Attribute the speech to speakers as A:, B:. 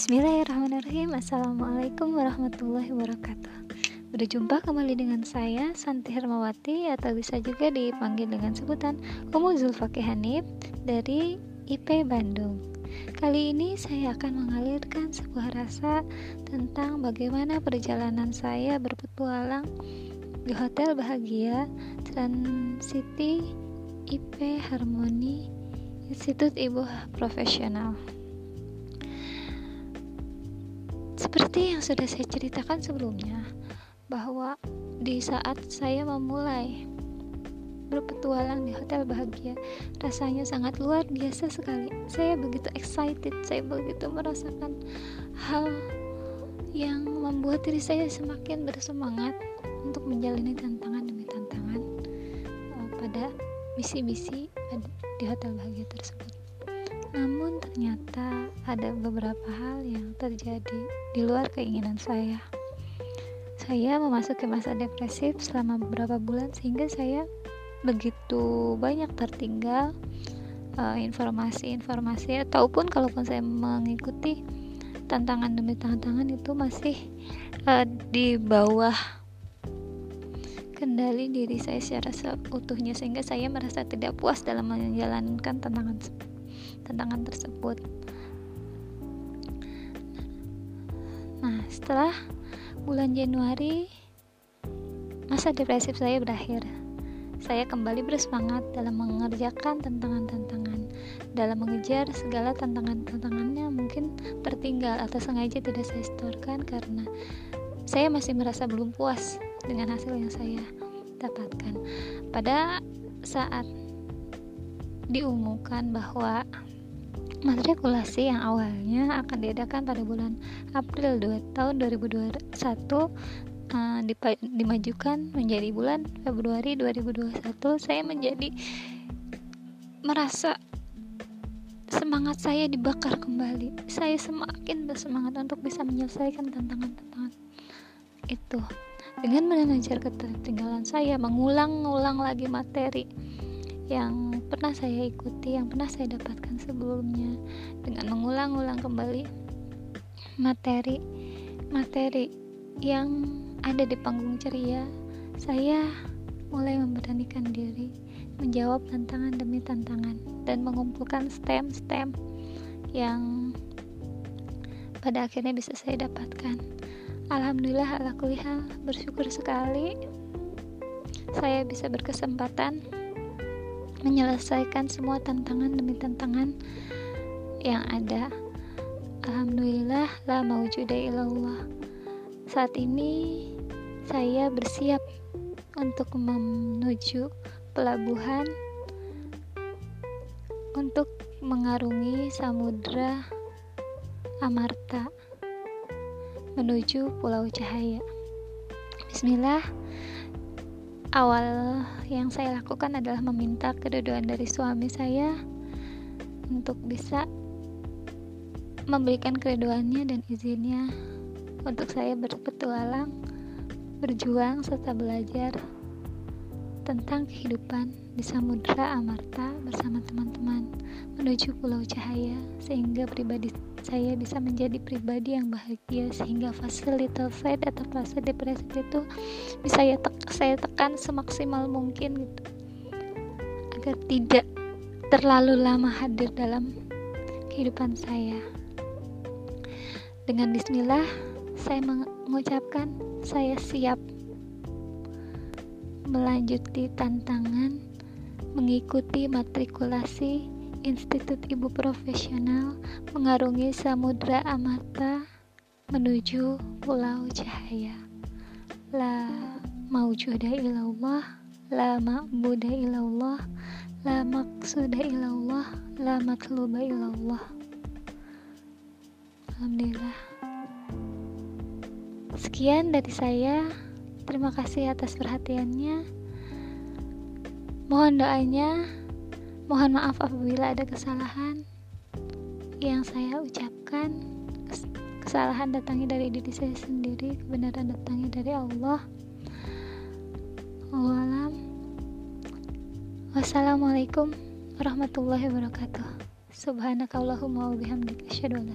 A: Bismillahirrahmanirrahim. Assalamualaikum warahmatullahi wabarakatuh. Berjumpa kembali dengan saya Santi Hermawati Atau bisa juga dipanggil dengan sebutan Umu Zulfaqih Hanif Dari IP Bandung. Kali ini saya akan mengalirkan sebuah rasa Tentang bagaimana perjalanan saya berpetualang Di Hotel Bahagia Trans City IP Harmoni Institut Ibu Profesional Seperti yang sudah saya ceritakan sebelumnya, bahwa di saat saya memulai berpetualang di Hotel Bahagia, rasanya sangat luar biasa sekali. Saya begitu excited, saya begitu merasakan hal yang membuat diri saya semakin bersemangat untuk menjalani tantangan demi tantangan uh, pada misi-misi di Hotel Bahagia tersebut. Namun ternyata ada beberapa hal yang terjadi di luar keinginan saya. Saya memasuki masa depresif selama beberapa bulan sehingga saya begitu banyak tertinggal eh, informasi-informasi uh, ataupun kalaupun saya mengikuti tantangan demi tantangan itu masih uh, di bawah kendali diri saya secara seutuhnya sehingga saya merasa tidak puas dalam menjalankan tantangan tantangan tersebut. Nah, setelah bulan Januari, masa depresif saya berakhir. Saya kembali bersemangat dalam mengerjakan tantangan-tantangan, dalam mengejar segala tantangan-tantangannya mungkin tertinggal atau sengaja tidak saya setorkan karena saya masih merasa belum puas dengan hasil yang saya dapatkan. Pada saat diumumkan bahwa Matrikulasi yang awalnya akan diadakan pada bulan April 2, tahun 2021 uh, eh, dimajukan menjadi bulan Februari 2021 saya menjadi merasa semangat saya dibakar kembali. Saya semakin bersemangat untuk bisa menyelesaikan tantangan-tantangan itu. Dengan mengejar ketertinggalan saya mengulang-ulang lagi materi yang pernah saya ikuti, yang pernah saya dapatkan sebelumnya dengan mengulang-ulang kembali materi materi yang ada di panggung ceria. Saya mulai memberanikan diri menjawab tantangan demi tantangan dan mengumpulkan stem-stem yang pada akhirnya bisa saya dapatkan. Alhamdulillah ala kulihal bersyukur sekali saya bisa berkesempatan menyelesaikan semua tantangan demi tantangan yang ada. Alhamdulillah la maujuda ilallah. Saat ini saya bersiap untuk menuju pelabuhan untuk mengarungi samudra Amarta menuju Pulau Cahaya. Bismillah awal yang saya lakukan adalah meminta kedudukan dari suami saya untuk bisa memberikan keriduannya dan izinnya untuk saya berpetualang, berjuang serta belajar tentang kehidupan di Samudra Amarta bersama teman-teman menuju Pulau Cahaya sehingga pribadi saya bisa menjadi pribadi yang bahagia sehingga fase little sad atau fase depresi itu bisa ya tek saya tekan semaksimal mungkin gitu. Agar tidak terlalu lama hadir dalam kehidupan saya. Dengan bismillah saya mengucapkan saya siap melanjuti tantangan mengikuti matrikulasi Institut Ibu Profesional mengarungi Samudra Amata menuju Pulau Cahaya. La maujuda ilallah, la ma'buda ilallah, la maksuda ilallah, la matluba ilallah. Alhamdulillah. Sekian dari saya. Terima kasih atas perhatiannya. Mohon doanya Mohon maaf apabila ada kesalahan yang saya ucapkan. Kesalahan datangnya dari diri saya sendiri, kebenaran datangnya dari Allah. Wallahualam. Wassalamualaikum warahmatullahi wabarakatuh. Subhanakallahumma wa bihamdika asyhadu an